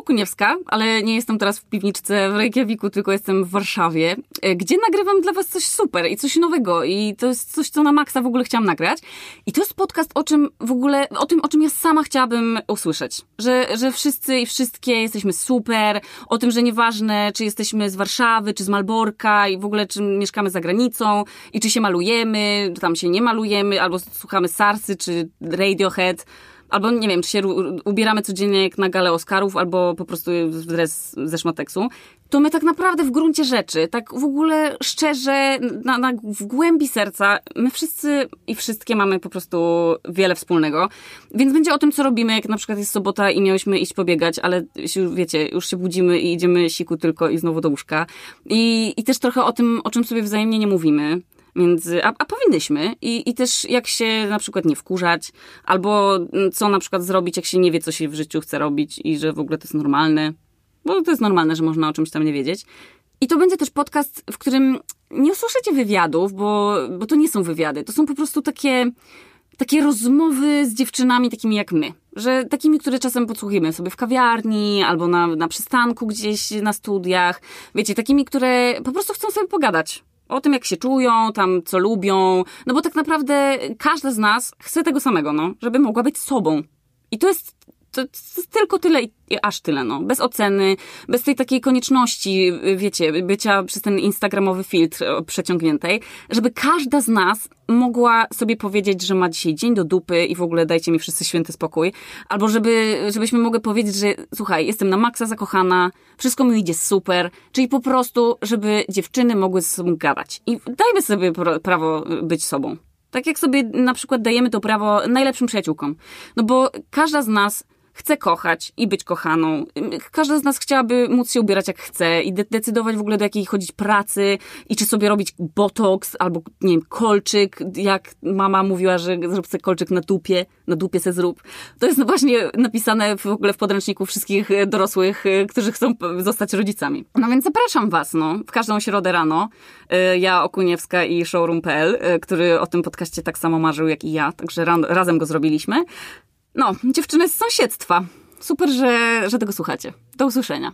Okuniewska, ale nie jestem teraz w piwniczce w Reykjaviku, tylko jestem w Warszawie, e, gdzie nagrywam dla was coś super i coś nowego i to jest coś, co na maksa w ogóle chciałam nagrać. I to jest podcast o czym w ogóle, o tym, o czym ja sama chciałabym usłyszeć. Że, że wszyscy i wszystkie jesteśmy super, o tym, że nieważne, czy jesteśmy z Warszawy, czy z Malborka i w ogóle, czy mieszkamy za granicą i czy się malujemy, tam się nie malujemy, albo słuchamy Sarsy, czy Radiohead, albo nie wiem, czy się ubieramy codziennie jak na galę Oscarów, albo po prostu w dres ze szmateksu, to my tak naprawdę w gruncie rzeczy, tak w ogóle szczerze, na, na, w głębi serca, my wszyscy i wszystkie mamy po prostu wiele wspólnego. Więc będzie o tym, co robimy, jak na przykład jest sobota i miałyśmy iść pobiegać, ale wiecie, już się budzimy i idziemy siku tylko i znowu do łóżka. I, i też trochę o tym, o czym sobie wzajemnie nie mówimy między, a, a powinnyśmy. I, I też jak się na przykład nie wkurzać, albo mm, co na przykład zrobić, jak się nie wie, co się w życiu chce robić i że w ogóle to jest normalne. Bo to jest normalne, że można o czymś tam nie wiedzieć. I to będzie też podcast, w którym nie usłyszycie wywiadów, bo, bo to nie są wywiady. To są po prostu takie, takie rozmowy z dziewczynami takimi jak my. Że takimi, które czasem podsłuchujemy sobie w kawiarni albo na, na przystanku gdzieś na studiach. Wiecie, takimi, które po prostu chcą sobie pogadać o tym, jak się czują, tam co lubią, no bo tak naprawdę każda z nas chce tego samego, no, żeby mogła być sobą. I to jest to, tylko tyle i, aż tyle, no. Bez oceny, bez tej takiej konieczności, wiecie, bycia przez ten instagramowy filtr przeciągniętej, żeby każda z nas mogła sobie powiedzieć, że ma dzisiaj dzień do dupy i w ogóle dajcie mi wszyscy święty spokój. Albo żeby, żebyśmy mogły powiedzieć, że słuchaj, jestem na maksa zakochana, wszystko mi idzie super. Czyli po prostu, żeby dziewczyny mogły ze sobą gadać. I dajmy sobie prawo być sobą. Tak jak sobie na przykład dajemy to prawo najlepszym przyjaciółkom. No bo każda z nas chce kochać i być kochaną. Każda z nas chciałaby móc się ubierać jak chce i de decydować w ogóle do jakiej chodzić pracy i czy sobie robić botoks albo, nie wiem, kolczyk, jak mama mówiła, że zrób sobie kolczyk na dupie, na dupie se zrób. To jest właśnie napisane w ogóle w podręczniku wszystkich dorosłych, którzy chcą zostać rodzicami. No więc zapraszam was, no, w każdą środę rano. Y, ja, Okuniewska i Showroom.pl, który o tym podcaście tak samo marzył jak i ja, także razem go zrobiliśmy. No, dziewczyny z sąsiedztwa. Super, że, że tego słuchacie. Do usłyszenia.